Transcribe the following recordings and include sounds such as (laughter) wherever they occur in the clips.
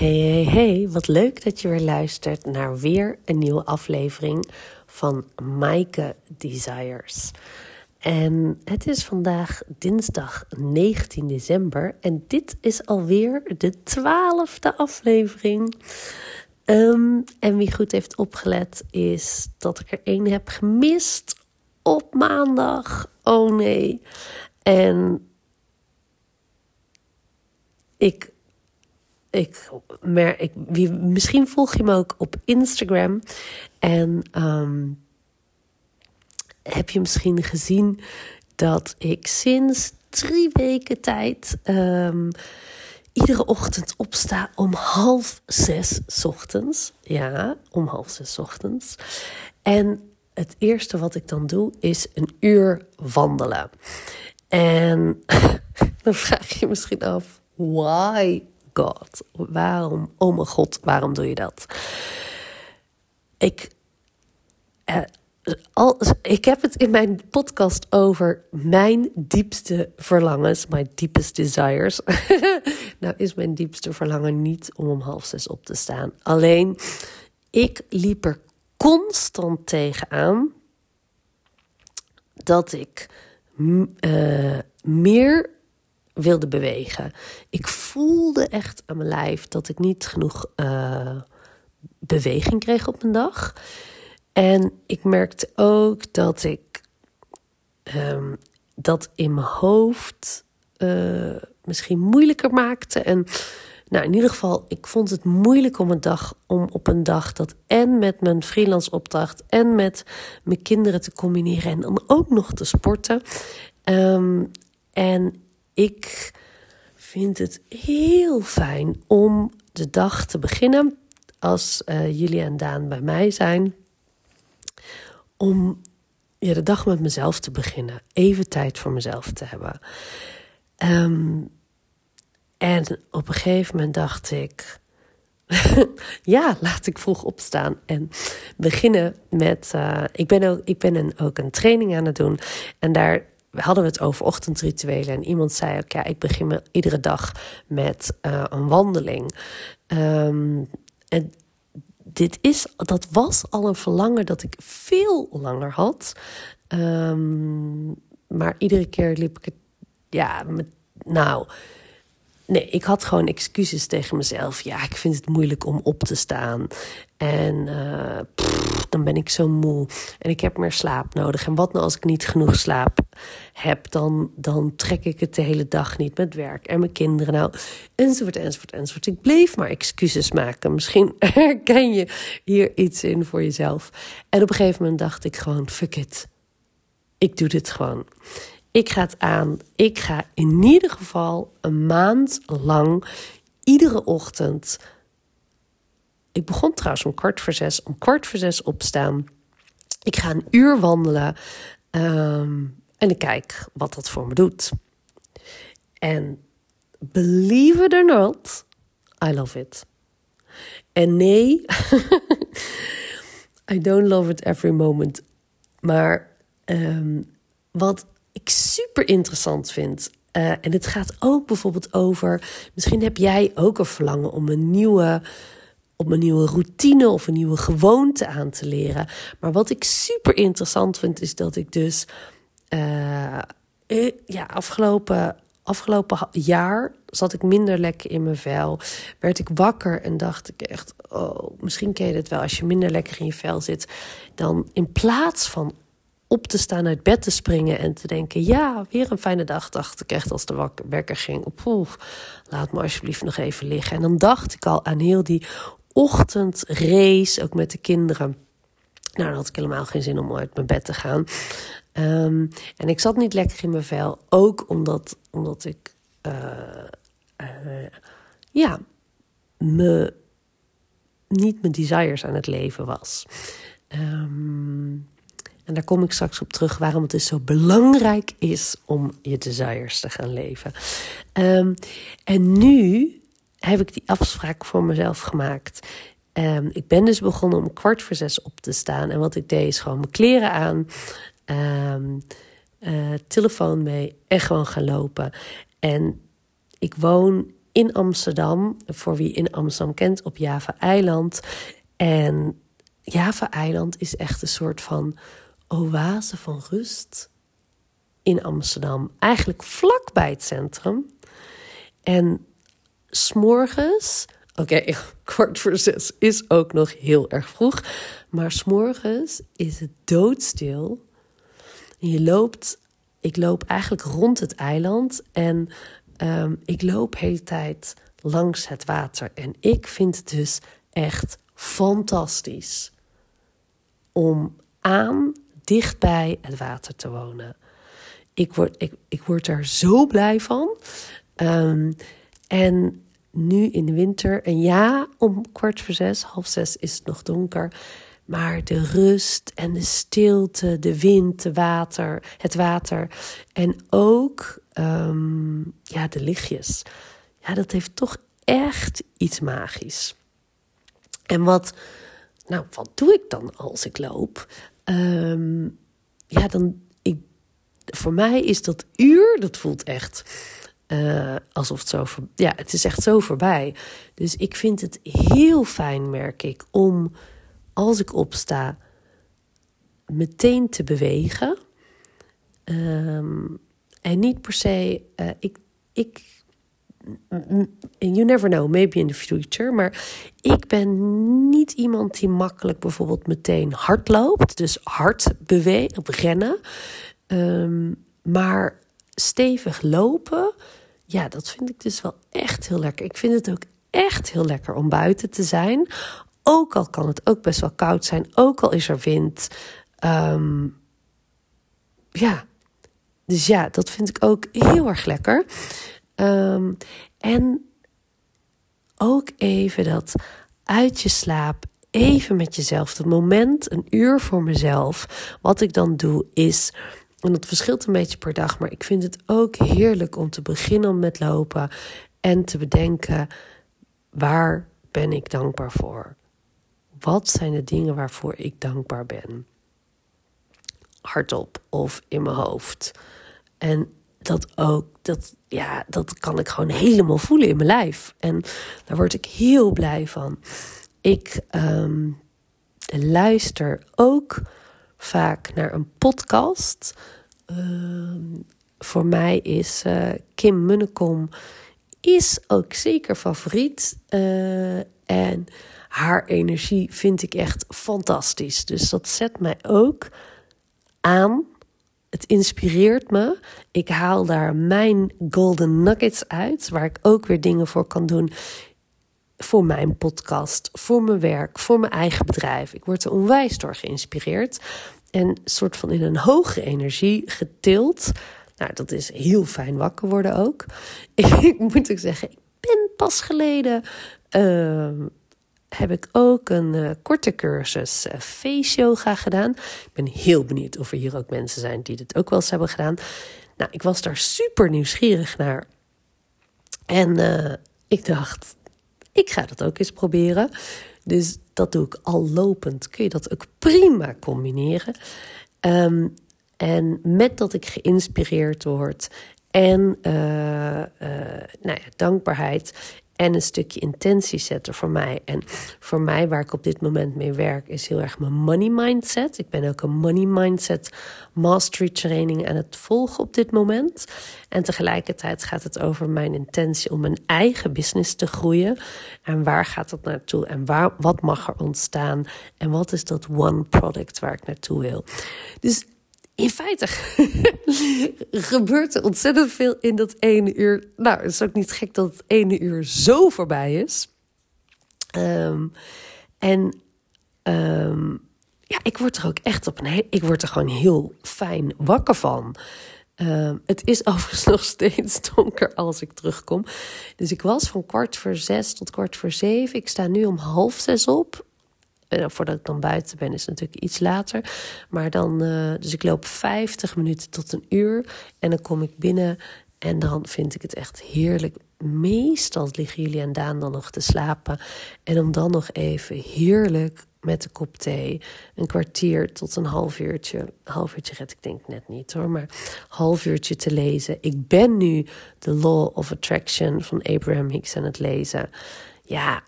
Hey, hey, hey, wat leuk dat je weer luistert naar weer een nieuwe aflevering van Maaike Desires. En het is vandaag dinsdag 19 december en dit is alweer de twaalfde aflevering. Um, en wie goed heeft opgelet is dat ik er één heb gemist op maandag. Oh nee. En ik ik, mer, ik, misschien volg je me ook op Instagram. En um, heb je misschien gezien dat ik sinds drie weken tijd um, iedere ochtend opsta om half zes ochtends. Ja, om half zes ochtends. En het eerste wat ik dan doe is een uur wandelen. En (laughs) dan vraag je misschien af, why Waarom, oh mijn God, waarom doe je dat? Ik, eh, ik heb het in mijn podcast over mijn diepste verlangens, my deepest desires. (laughs) nou is mijn diepste verlangen niet om om half zes op te staan. Alleen, ik liep er constant tegenaan dat ik uh, meer wilde bewegen. Ik voelde echt aan mijn lijf dat ik niet genoeg uh, beweging kreeg op een dag. En ik merkte ook dat ik um, dat in mijn hoofd uh, misschien moeilijker maakte. En nou, in ieder geval, ik vond het moeilijk om een dag om op een dag dat en met mijn freelance opdracht en met mijn kinderen te combineren en dan ook nog te sporten. Um, en ik vind het heel fijn om de dag te beginnen als uh, jullie en Daan bij mij zijn. Om ja, de dag met mezelf te beginnen. Even tijd voor mezelf te hebben. Um, en op een gegeven moment dacht ik. (laughs) ja, laat ik vroeg opstaan en beginnen met. Uh, ik ben, ook, ik ben ook een training aan het doen. En daar hadden we het over ochtendrituelen. En iemand zei ook, ja, ik begin me iedere dag met uh, een wandeling. Um, en dit is, dat was al een verlangen dat ik veel langer had. Um, maar iedere keer liep ik het, ja, met, nou Nee, ik had gewoon excuses tegen mezelf. Ja, ik vind het moeilijk om op te staan. En pff, dan ben ik zo moe. En ik heb meer slaap nodig. En wat nou als ik niet genoeg slaap heb? Dan, dan trek ik het de hele dag niet met werk en mijn kinderen. Nou, enzovoort, enzovoort, enzovoort. Ik bleef maar excuses maken. Misschien (laughs) herken je hier iets in voor jezelf. En op een gegeven moment dacht ik gewoon: fuck it. Ik doe dit gewoon. Ik ga het aan. Ik ga in ieder geval een maand lang iedere ochtend. Ik begon trouwens om kwart voor zes, om kwart voor zes opstaan. Ik ga een uur wandelen um, en ik kijk wat dat voor me doet. En believe it or not, I love it. En nee, (laughs) I don't love it every moment. Maar um, wat ik super interessant vind. Uh, en het gaat ook bijvoorbeeld over. Misschien heb jij ook een verlangen om een nieuwe. Om een nieuwe routine of een nieuwe gewoonte aan te leren. Maar wat ik super interessant vind, is dat ik dus. Uh, ja, afgelopen, afgelopen jaar zat ik minder lekker in mijn vel. Werd ik wakker en dacht ik echt. Oh, misschien ken je het wel. Als je minder lekker in je vel zit. Dan in plaats van op te staan, uit bed te springen en te denken: ja, weer een fijne dag. Dacht ik echt als de wekker ging: poeh, laat me alsjeblieft nog even liggen. En dan dacht ik al aan heel die ochtendrace, ook met de kinderen. Nou, dan had ik helemaal geen zin om uit mijn bed te gaan. Um, en ik zat niet lekker in mijn vel, ook omdat, omdat ik, uh, uh, ja, me, niet mijn desires aan het leven was. Um, en daar kom ik straks op terug waarom het dus zo belangrijk is om je desires te gaan leven. Um, en nu heb ik die afspraak voor mezelf gemaakt. Um, ik ben dus begonnen om kwart voor zes op te staan. En wat ik deed is gewoon mijn kleren aan, um, uh, telefoon mee en gewoon gaan lopen. En ik woon in Amsterdam, voor wie in Amsterdam kent, op Java-eiland. En Java-eiland is echt een soort van oase van rust in Amsterdam. Eigenlijk vlak bij het centrum. En s'morgens, oké, (laughs) kwart voor zes is ook nog heel erg vroeg. Maar s'morgens is het doodstil. Je loopt, ik loop eigenlijk rond het eiland. En um, ik loop de hele tijd langs het water. En ik vind het dus echt fantastisch om aan dichtbij het water te wonen. Ik word, ik, ik word er zo blij van. Um, en nu in de winter, en ja, om kwart voor zes, half zes is het nog donker. Maar de rust en de stilte, de wind, de water, het water. En ook um, ja, de lichtjes. Ja, dat heeft toch echt iets magisch. En wat, nou, wat doe ik dan als ik loop? Um, ja, dan, ik, voor mij is dat uur, dat voelt echt uh, alsof het zo, ja, het is echt zo voorbij. Dus ik vind het heel fijn, merk ik, om als ik opsta, meteen te bewegen. Um, en niet per se, uh, ik, ik, you never know, maybe in the future. Maar ik ben niet iemand die makkelijk bijvoorbeeld meteen hard loopt. Dus hard bewegen, rennen. Um, maar stevig lopen, ja, dat vind ik dus wel echt heel lekker. Ik vind het ook echt heel lekker om buiten te zijn. Ook al kan het ook best wel koud zijn, ook al is er wind. Um, ja, dus ja, dat vind ik ook heel erg lekker. Um, en ook even dat uit je slaap, even met jezelf. Het moment, een uur voor mezelf. Wat ik dan doe is, en dat verschilt een beetje per dag, maar ik vind het ook heerlijk om te beginnen met lopen en te bedenken: waar ben ik dankbaar voor? Wat zijn de dingen waarvoor ik dankbaar ben? Hardop of in mijn hoofd. En dat ook, dat, ja, dat kan ik gewoon helemaal voelen in mijn lijf. En daar word ik heel blij van. Ik um, luister ook vaak naar een podcast. Um, voor mij is uh, Kim Munnekom is ook zeker favoriet. Uh, en haar energie vind ik echt fantastisch. Dus dat zet mij ook aan het inspireert me. Ik haal daar mijn golden nuggets uit, waar ik ook weer dingen voor kan doen. Voor mijn podcast, voor mijn werk, voor mijn eigen bedrijf. Ik word er onwijs door geïnspireerd. En soort van in een hoge energie getild. Nou, dat is heel fijn wakker worden ook. (laughs) Ik moet ook zeggen, ik ben pas geleden uh, heb ik ook een uh, korte cursus uh, face yoga gedaan. Ik ben heel benieuwd of er hier ook mensen zijn die dit ook wel eens hebben gedaan. Nou, ik was daar super nieuwsgierig naar. En uh, ik dacht, ik ga dat ook eens proberen. Dus dat doe ik al lopend. Kun je dat ook prima combineren. Um, en met dat ik geïnspireerd word en nou ja, dankbaarheid en een stukje intentie zetten voor mij. En voor mij, waar ik op dit moment mee werk, is heel erg mijn money mindset. Ik ben ook een money mindset mastery training aan het volgen op dit moment. En tegelijkertijd gaat het over mijn intentie om mijn eigen business te groeien. En waar gaat dat naartoe? En waar, wat mag er ontstaan? En wat is dat one product waar ik naartoe wil? Dus in feite (laughs) gebeurt er ontzettend veel in dat ene uur. Nou, het is ook niet gek dat het ene uur zo voorbij is. Um, en um, ja, ik word er ook echt op een. Ik word er gewoon heel fijn wakker van. Um, het is (laughs) overigens nog steeds donker als ik terugkom. Dus ik was van kwart voor zes tot kwart voor zeven. Ik sta nu om half zes op. Eh, voordat ik dan buiten ben, is het natuurlijk iets later. Maar dan, uh, dus ik loop 50 minuten tot een uur. En dan kom ik binnen. En dan vind ik het echt heerlijk meestal liggen jullie en Daan dan nog te slapen. En om dan nog even heerlijk met een kop thee een kwartier tot een half uurtje. Half uurtje red ik denk net niet hoor, maar half uurtje te lezen. Ik ben nu The Law of Attraction van Abraham Hicks aan het lezen. Ja,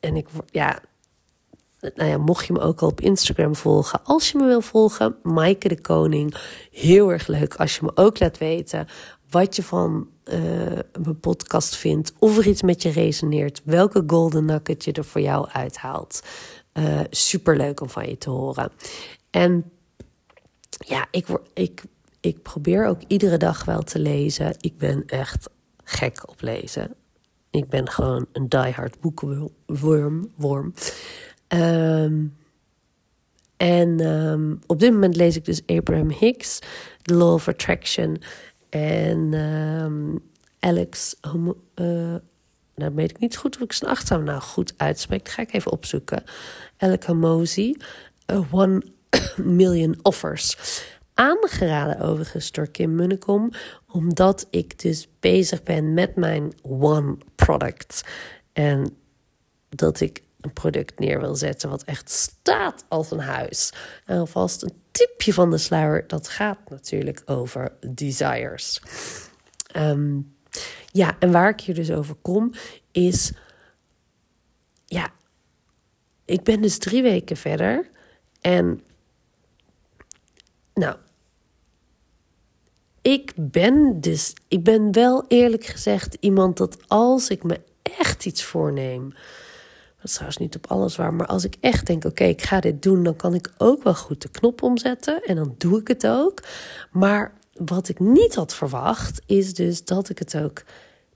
en ik, ja, nou ja, mocht je me ook al op Instagram volgen. Als je me wil volgen, Maaike de Koning. Heel erg leuk als je me ook laat weten wat je van uh, mijn podcast vindt. Of er iets met je resoneert. Welke golden nugget je er voor jou uithaalt. Uh, Super leuk om van je te horen. En ja, ik, ik, ik probeer ook iedere dag wel te lezen. Ik ben echt gek op lezen. Ik ben gewoon een diehard boekenworm. Worm. Um, en um, op dit moment lees ik dus Abraham Hicks, The Law of Attraction. En um, Alex, uh, nou weet ik niet goed of ik zijn achternaam nou goed uitspreek. Ga ik even opzoeken. Alex uh, One (coughs) Million Offers. Aangeraden overigens door Kim Munnekom, omdat ik dus bezig ben met mijn One Product. En dat ik een product neer wil zetten wat echt staat als een huis. En alvast een tipje van de sluier, dat gaat natuurlijk over desires. Ehm, ja, en waar ik hier dus over kom, is. Ja, ik ben dus drie weken verder. En. Nou. Ik ben dus. Ik ben wel eerlijk gezegd iemand dat als ik me echt iets voorneem. Dat is trouwens niet op alles waar, maar als ik echt denk: oké, ik ga dit doen, dan kan ik ook wel goed de knop omzetten. En dan doe ik het ook. Maar wat ik niet had verwacht, is dus dat ik het ook.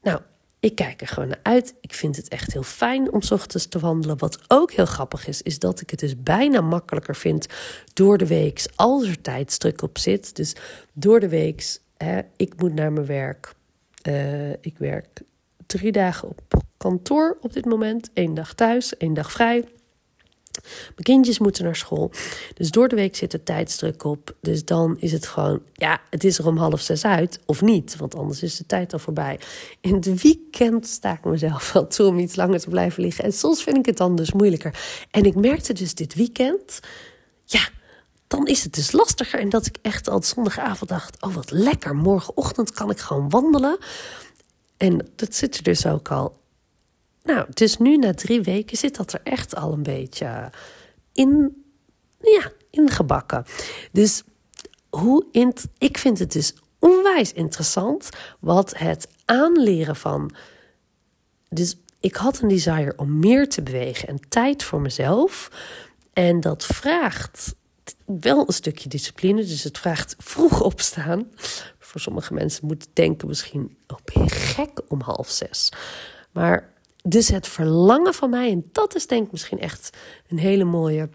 Nou, ik kijk er gewoon naar uit. Ik vind het echt heel fijn om ochtends te wandelen. Wat ook heel grappig is, is dat ik het dus bijna makkelijker vind door de week als er tijdsdruk op zit. Dus door de week, hè, ik moet naar mijn werk. Uh, ik werk drie dagen op kantoor op dit moment. één dag thuis, één dag vrij. Mijn kindjes moeten naar school. Dus door de week zit er tijdsdruk op. Dus dan is het gewoon, ja, het is er om half zes uit of niet. Want anders is de tijd al voorbij. In het weekend sta ik mezelf wel toe om iets langer te blijven liggen. En soms vind ik het dan dus moeilijker. En ik merkte dus dit weekend, ja, dan is het dus lastiger. En dat ik echt al zondagavond dacht, oh wat lekker. Morgenochtend kan ik gewoon wandelen. En dat zit er dus ook al nou, dus nu na drie weken zit dat er echt al een beetje in, ja, ingebakken. Dus hoe in, ik vind het dus onwijs interessant wat het aanleren van. Dus ik had een desire om meer te bewegen en tijd voor mezelf. En dat vraagt wel een stukje discipline. Dus het vraagt vroeg opstaan. Voor sommige mensen moeten denken misschien, oh gek om half zes. Maar dus het verlangen van mij, en dat is denk ik misschien echt een hele mooie.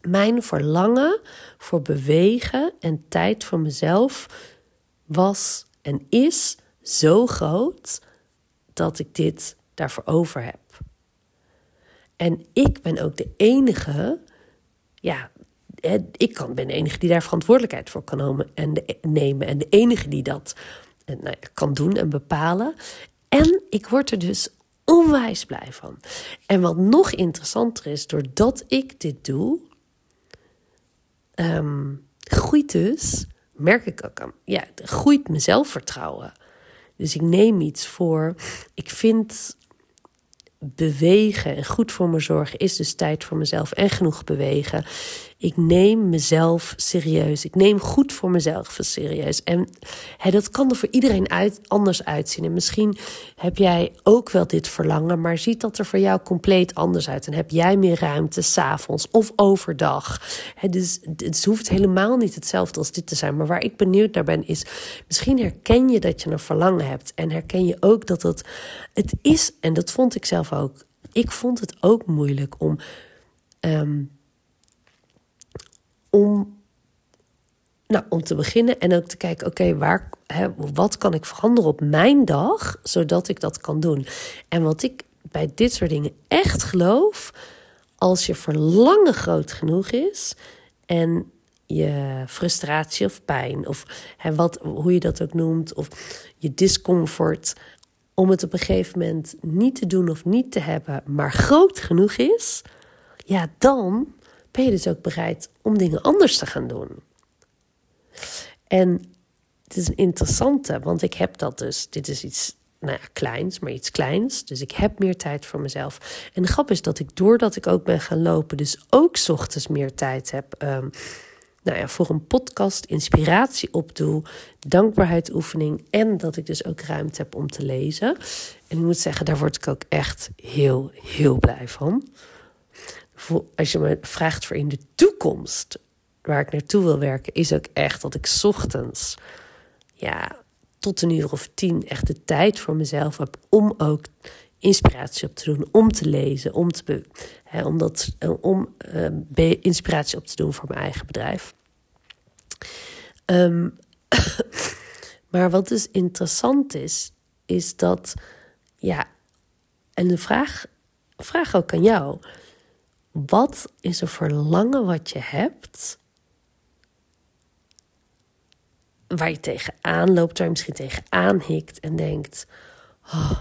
Mijn verlangen voor bewegen en tijd voor mezelf was en is zo groot dat ik dit daarvoor over heb. En ik ben ook de enige, ja, ik kan, ben de enige die daar verantwoordelijkheid voor kan nemen en de, nemen. En de enige die dat nou kan doen en bepalen. En ik word er dus onwijs blij van. En wat nog interessanter is, doordat ik dit doe, um, groeit dus, merk ik ook aan, ja, groeit mijn zelfvertrouwen. Dus ik neem iets voor. Ik vind bewegen en goed voor me zorgen is dus tijd voor mezelf en genoeg bewegen. Ik neem mezelf serieus. Ik neem goed voor mezelf serieus. En hè, dat kan er voor iedereen uit, anders uitzien. En misschien heb jij ook wel dit verlangen, maar ziet dat er voor jou compleet anders uit. En heb jij meer ruimte s'avonds of overdag. Hè, dus het hoeft helemaal niet hetzelfde als dit te zijn. Maar waar ik benieuwd naar ben, is misschien herken je dat je een verlangen hebt. En herken je ook dat het, het is, en dat vond ik zelf ook. Ik vond het ook moeilijk om. Um, om, nou, om te beginnen en ook te kijken, oké, waar, wat kan ik veranderen op mijn dag, zodat ik dat kan doen. En wat ik bij dit soort dingen echt geloof, als je verlangen groot genoeg is en je frustratie of pijn, of hè, wat, hoe je dat ook noemt, of je discomfort om het op een gegeven moment niet te doen of niet te hebben, maar groot genoeg is, ja, dan ben je dus ook bereid om dingen anders te gaan doen. En het is een interessante, want ik heb dat dus. Dit is iets nou ja, kleins, maar iets kleins. Dus ik heb meer tijd voor mezelf. En de grap is dat ik, doordat ik ook ben gaan lopen, dus ook ochtends meer tijd heb. Um, nou ja, voor een podcast inspiratie opdoe, dankbaarheidsoefening en dat ik dus ook ruimte heb om te lezen. En ik moet zeggen, daar word ik ook echt heel, heel blij van. Als je me vraagt voor in de toekomst, waar ik naartoe wil werken, is ook echt dat ik ochtends, ja, tot een uur of tien echt de tijd voor mezelf heb om ook inspiratie op te doen, om te lezen, om, te om, dat, eh, om uh, inspiratie op te doen voor mijn eigen bedrijf. Um, (laughs) maar wat dus interessant is, is dat, ja, en de vraag, vraag ook aan jou. Wat is een verlangen wat je hebt, waar je tegenaan loopt, waar je misschien tegenaan hikt en denkt: oh,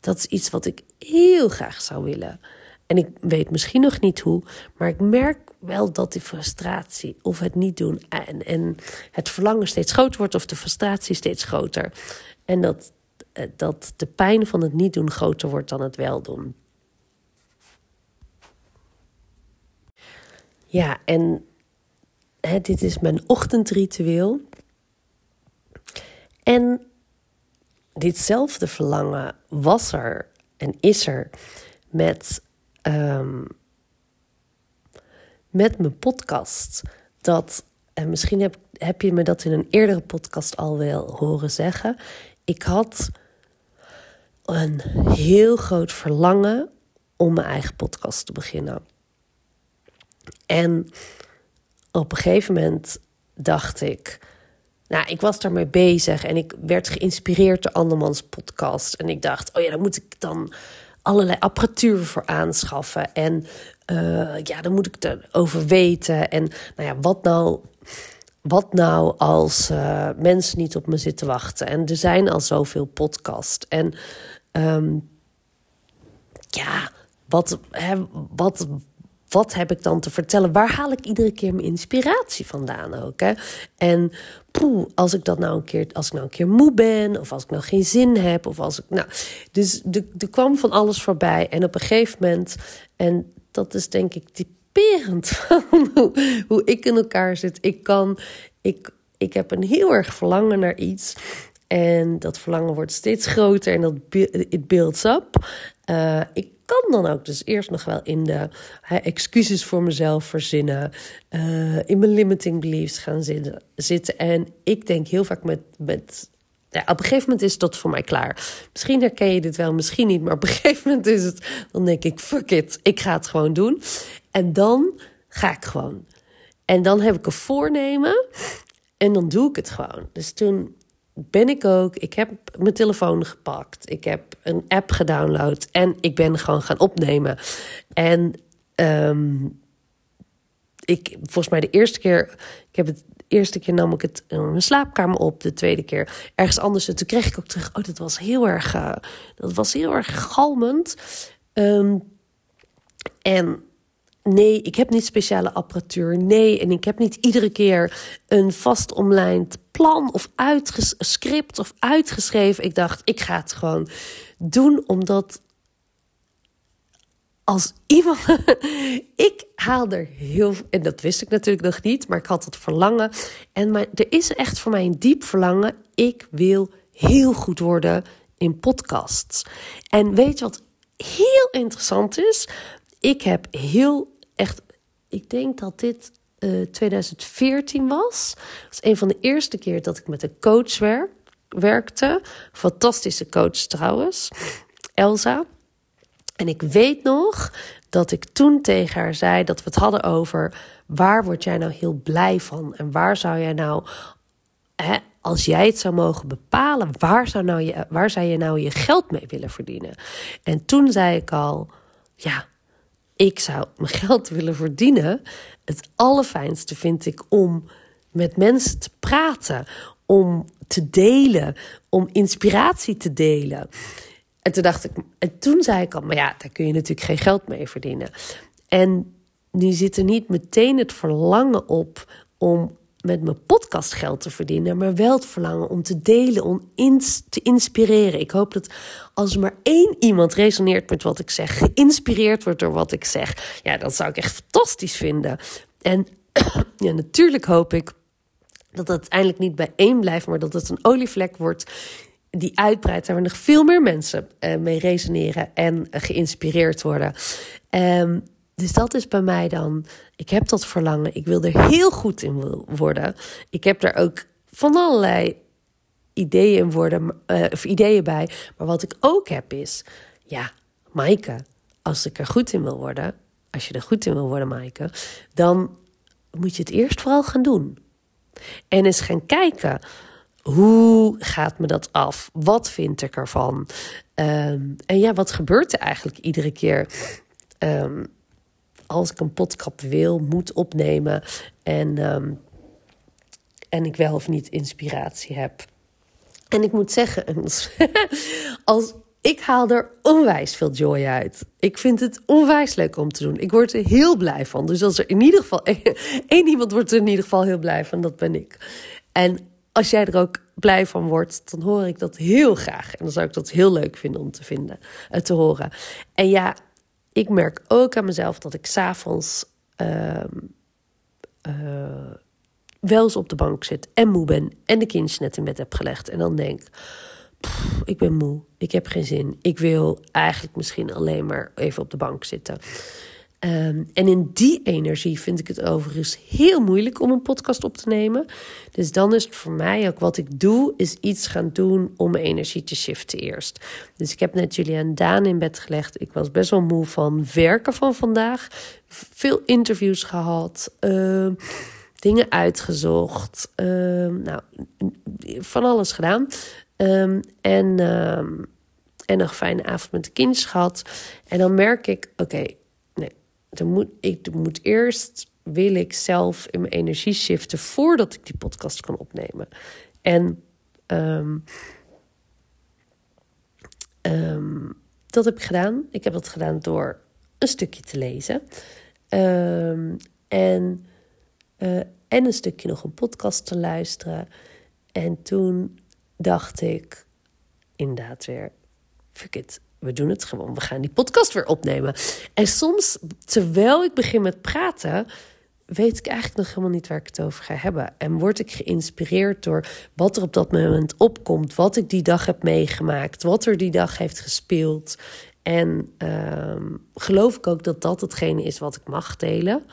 dat is iets wat ik heel graag zou willen. En ik weet misschien nog niet hoe, maar ik merk wel dat die frustratie of het niet doen en, en het verlangen steeds groter wordt of de frustratie steeds groter. En dat, eh, dat de pijn van het niet doen groter wordt dan het wel doen. Ja, en hè, dit is mijn ochtendritueel. En ditzelfde verlangen was er en is er met, um, met mijn podcast. Dat, en misschien heb, heb je me dat in een eerdere podcast al wel horen zeggen. Ik had een heel groot verlangen om mijn eigen podcast te beginnen. En op een gegeven moment dacht ik nou, ik was daarmee bezig en ik werd geïnspireerd door andermans podcast. En ik dacht, oh ja, daar moet ik dan allerlei apparatuur voor aanschaffen. En uh, ja, dan moet ik erover weten. En nou ja, wat nou, wat nou als uh, mensen niet op me zitten wachten? En er zijn al zoveel podcasts. En um, ja, wat, hè, wat, wat heb ik dan te vertellen? Waar haal ik iedere keer mijn inspiratie vandaan ook? Hè? En poeh, als ik dat nou een keer, als ik nou een keer moe ben, of als ik nou geen zin heb, of als ik. Nou, dus er kwam van alles voorbij. En op een gegeven moment, en dat is denk ik typerend (laughs) van hoe, hoe ik in elkaar zit. Ik kan, ik, ik heb een heel erg verlangen naar iets. En dat verlangen wordt steeds groter en dat it builds up. Uh, ik kan dan ook dus eerst nog wel in de excuses voor mezelf verzinnen, uh, in mijn limiting beliefs gaan zitten, zitten. En ik denk heel vaak met, met ja, op een gegeven moment is dat voor mij klaar. Misschien herken je dit wel, misschien niet, maar op een (laughs) gegeven moment is het, dan denk ik, fuck it, ik ga het gewoon doen. En dan ga ik gewoon. En dan heb ik een voornemen en dan doe ik het gewoon. Dus toen ben ik ook. Ik heb mijn telefoon gepakt. Ik heb een app gedownload. En ik ben gewoon gaan opnemen. En um, ik, volgens mij de eerste keer. Ik heb het de eerste keer nam ik het in mijn slaapkamer op. De tweede keer ergens anders. En toen kreeg ik ook terug. Oh, dat was heel erg. Uh, dat was heel erg galmend. Um, en Nee, ik heb niet speciale apparatuur. Nee, en ik heb niet iedere keer een vast omlijnd plan of script of uitgeschreven. Ik dacht, ik ga het gewoon doen, omdat als iemand. (laughs) ik haal er heel. En dat wist ik natuurlijk nog niet, maar ik had het verlangen. En maar, er is echt voor mij een diep verlangen. Ik wil heel goed worden in podcasts. En weet je wat heel interessant is? Ik heb heel echt, ik denk dat dit 2014 eh, was. Dat is een van de eerste keer dat ik met een coach werk, werkte. Fantastische coach trouwens, Elsa. En ik weet nog dat ik toen tegen haar zei dat we het hadden over waar word jij nou heel blij van en waar zou jij nou, hè, als jij het zou mogen bepalen, waar zou, nou je, waar zou je nou je geld mee willen verdienen? En toen zei ik al, ja, ik zou mijn geld willen verdienen. Het allerfijnste vind ik om met mensen te praten. om te delen, om inspiratie te delen. En toen dacht ik, en toen zei ik al, maar ja, daar kun je natuurlijk geen geld mee verdienen. En nu zit er niet meteen het verlangen op om met mijn podcast geld te verdienen, maar wel het verlangen om te delen, om te inspireren. Ik hoop dat als maar één iemand resoneert met wat ik zeg, geïnspireerd wordt door wat ik zeg, ja, dat zou ik echt fantastisch vinden. En (clears throat) ja, natuurlijk hoop ik dat het uiteindelijk niet bij één blijft, maar dat het een olievlek wordt die uitbreidt, waar nog veel meer mensen uh, mee resoneren en geïnspireerd worden. Um, dus dat is bij mij dan. Ik heb dat verlangen. Ik wil er heel goed in worden. Ik heb daar ook van allerlei ideeën worden, uh, of ideeën bij. Maar wat ik ook heb is, ja, Maaike, als ik er goed in wil worden, als je er goed in wil worden, Maaike, dan moet je het eerst vooral gaan doen. En eens gaan kijken. Hoe gaat me dat af? Wat vind ik ervan? Um, en ja, wat gebeurt er eigenlijk iedere keer? Um, als ik een podcast wil, moet opnemen en, um, en ik wel of niet inspiratie heb. En ik moet zeggen, (laughs) als, ik haal er onwijs veel joy uit. Ik vind het onwijs leuk om te doen. Ik word er heel blij van. Dus als er in ieder geval (laughs) één iemand wordt er in ieder geval heel blij van, dat ben ik. En als jij er ook blij van wordt, dan hoor ik dat heel graag. En dan zou ik dat heel leuk vinden om te vinden, uh, te horen. En ja, ik merk ook aan mezelf dat ik s'avonds uh, wel eens op de bank zit en moe ben en de kindjes net in bed heb gelegd. En dan denk ik ben moe, ik heb geen zin. Ik wil eigenlijk misschien alleen maar even op de bank zitten. Um, en in die energie vind ik het overigens heel moeilijk om een podcast op te nemen. Dus dan is het voor mij ook wat ik doe, is iets gaan doen om mijn energie te shiften eerst. Dus ik heb net Julian Daan in bed gelegd. Ik was best wel moe van werken van vandaag. Veel interviews gehad, uh, dingen uitgezocht. Uh, nou, van alles gedaan. En, en een fijne avond met de kindjes gehad. En dan merk ik, oké, dan moet, ik moet eerst wil ik zelf in mijn energie shiften voordat ik die podcast kan opnemen. En um, um, dat heb ik gedaan. Ik heb dat gedaan door een stukje te lezen. Um, en, uh, en een stukje nog een podcast te luisteren. En toen dacht ik inderdaad weer, fuck it we doen het gewoon. We gaan die podcast weer opnemen. En soms, terwijl ik begin met praten, weet ik eigenlijk nog helemaal niet waar ik het over ga hebben. En word ik geïnspireerd door wat er op dat moment opkomt, wat ik die dag heb meegemaakt, wat er die dag heeft gespeeld. En um, geloof ik ook dat dat hetgene is wat ik mag delen.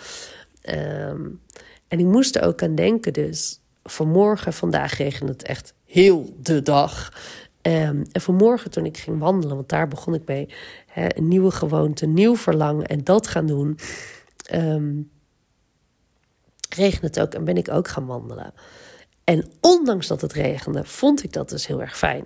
Um, en ik moest er ook aan denken, dus vanmorgen, vandaag regent het echt heel de dag. Um, en vanmorgen toen ik ging wandelen, want daar begon ik mee, een nieuwe gewoonte, nieuw verlangen en dat gaan doen, um, het ook en ben ik ook gaan wandelen. En ondanks dat het regende, vond ik dat dus heel erg fijn.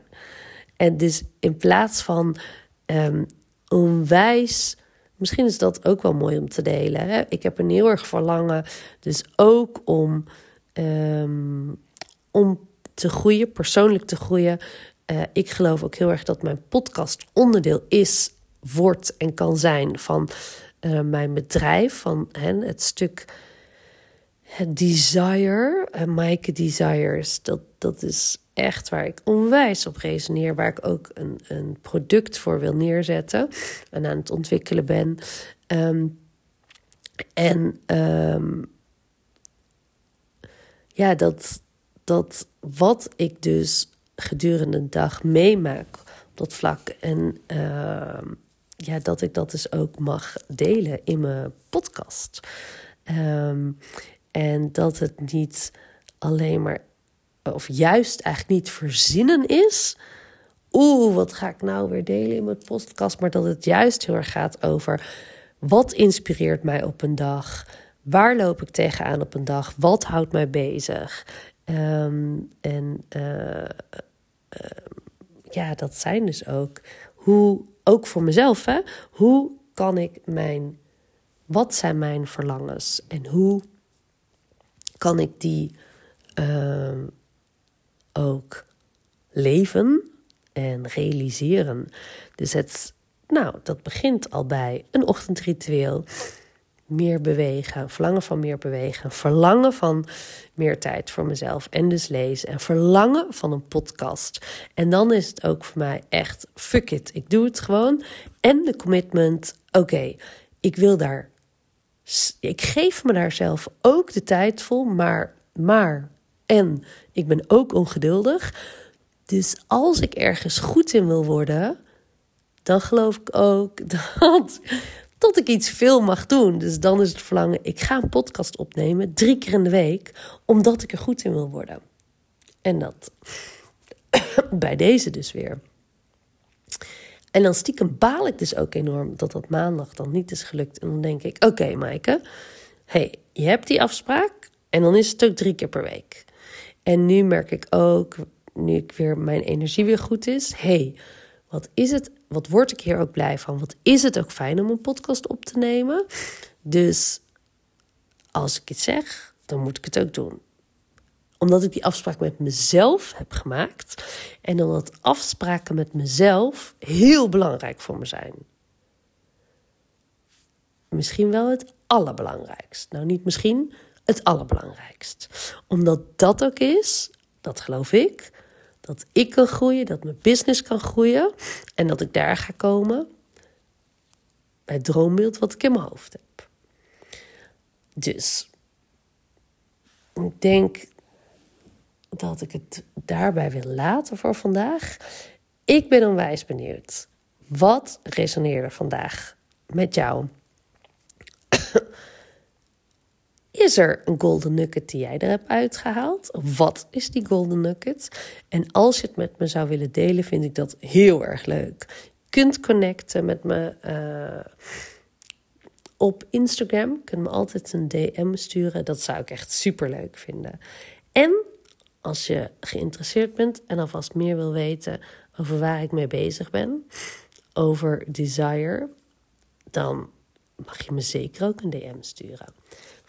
En dus in plaats van um, onwijs, misschien is dat ook wel mooi om te delen. Hè? Ik heb een heel erg verlangen, dus ook om, om te groeien, persoonlijk te groeien, uh, ik geloof ook heel erg dat mijn podcast onderdeel is, wordt en kan zijn van uh, mijn bedrijf, van hè, het stuk het desire, uh, Maaike Desires. Dat, dat is echt waar ik onwijs op resoneer, waar ik ook een, een product voor wil neerzetten en aan het ontwikkelen ben. Um, en um, ja, dat, dat wat ik dus gedurende de dag meemaak op dat vlak. En uh, ja, dat ik dat dus ook mag delen in mijn podcast. Um, en dat het niet alleen maar, of juist eigenlijk niet verzinnen is. Oeh, wat ga ik nou weer delen in mijn podcast? Maar dat het juist heel erg gaat over wat inspireert mij op een dag? Waar loop ik tegenaan op een dag? Wat houdt mij bezig? Um, en Ehm, ja, dat zijn dus ook hoe, ook voor mezelf, hè, hoe kan ik mijn, wat zijn mijn verlangens en hoe kan ik die, uh, ook leven en realiseren. Dus het, nou, dat begint al bij een ochtendritueel. Meer bewegen, verlangen van meer bewegen, verlangen van meer tijd voor mezelf en dus lezen en verlangen van een podcast. En dan is het ook voor mij echt fuck it, ik doe het gewoon. En de commitment, oké, ik wil daar, ik geef me daar zelf ook de tijd voor, maar, maar, en ik ben ook ongeduldig. Dus als ik ergens goed in wil worden, dan geloof ik ook (laughs) dat, dat ik iets veel mag doen. Dus dan is het verlangen, ik ga een podcast opnemen drie keer in de week, omdat ik er goed in wil worden. En dat (clears throat) bij deze dus weer. En dan stiekem baal ik dus ook enorm dat dat maandag dan niet is gelukt. En dan denk ik, oké okay, Maaike, hey, je hebt die afspraak en dan is het ook drie keer per week. En nu merk ik ook, nu ik weer mijn energie weer goed is, hey, wat is het? Wat word ik hier ook blij van? Wat is het ook fijn om een podcast op te nemen? Dus als ik het zeg, dan moet ik het ook doen omdat ik die afspraak met mezelf heb gemaakt. En omdat afspraken met mezelf heel belangrijk voor me zijn. Misschien wel het allerbelangrijkst. Nou, niet misschien, het allerbelangrijkst. Omdat dat ook is, dat geloof ik, dat ik kan groeien, dat mijn business kan groeien en dat ik daar ga komen bij het droombeeld wat ik in mijn hoofd heb. Dus ik denk dat ik het daarbij wil laten voor vandaag. Ik ben onwijs benieuwd. Wat resoneerde vandaag met jou? Is er een golden nugget die jij er hebt uitgehaald? Wat is die golden nugget? En als je het met me zou willen delen, vind ik dat heel erg leuk. Je kunt connecten met me uh, op Instagram. Kun me altijd een DM sturen. Dat zou ik echt super leuk vinden. En als je geïnteresseerd bent en alvast meer wil weten over waar ik mee bezig ben, over desire, dan mag je me zeker ook een DM sturen.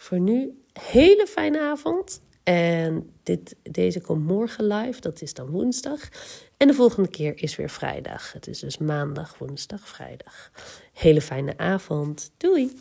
Voor nu, hele fijne avond. En dit, deze komt morgen live, dat is dan woensdag. En de volgende keer is weer vrijdag. Het is dus maandag, woensdag, vrijdag. Hele fijne avond. Doei!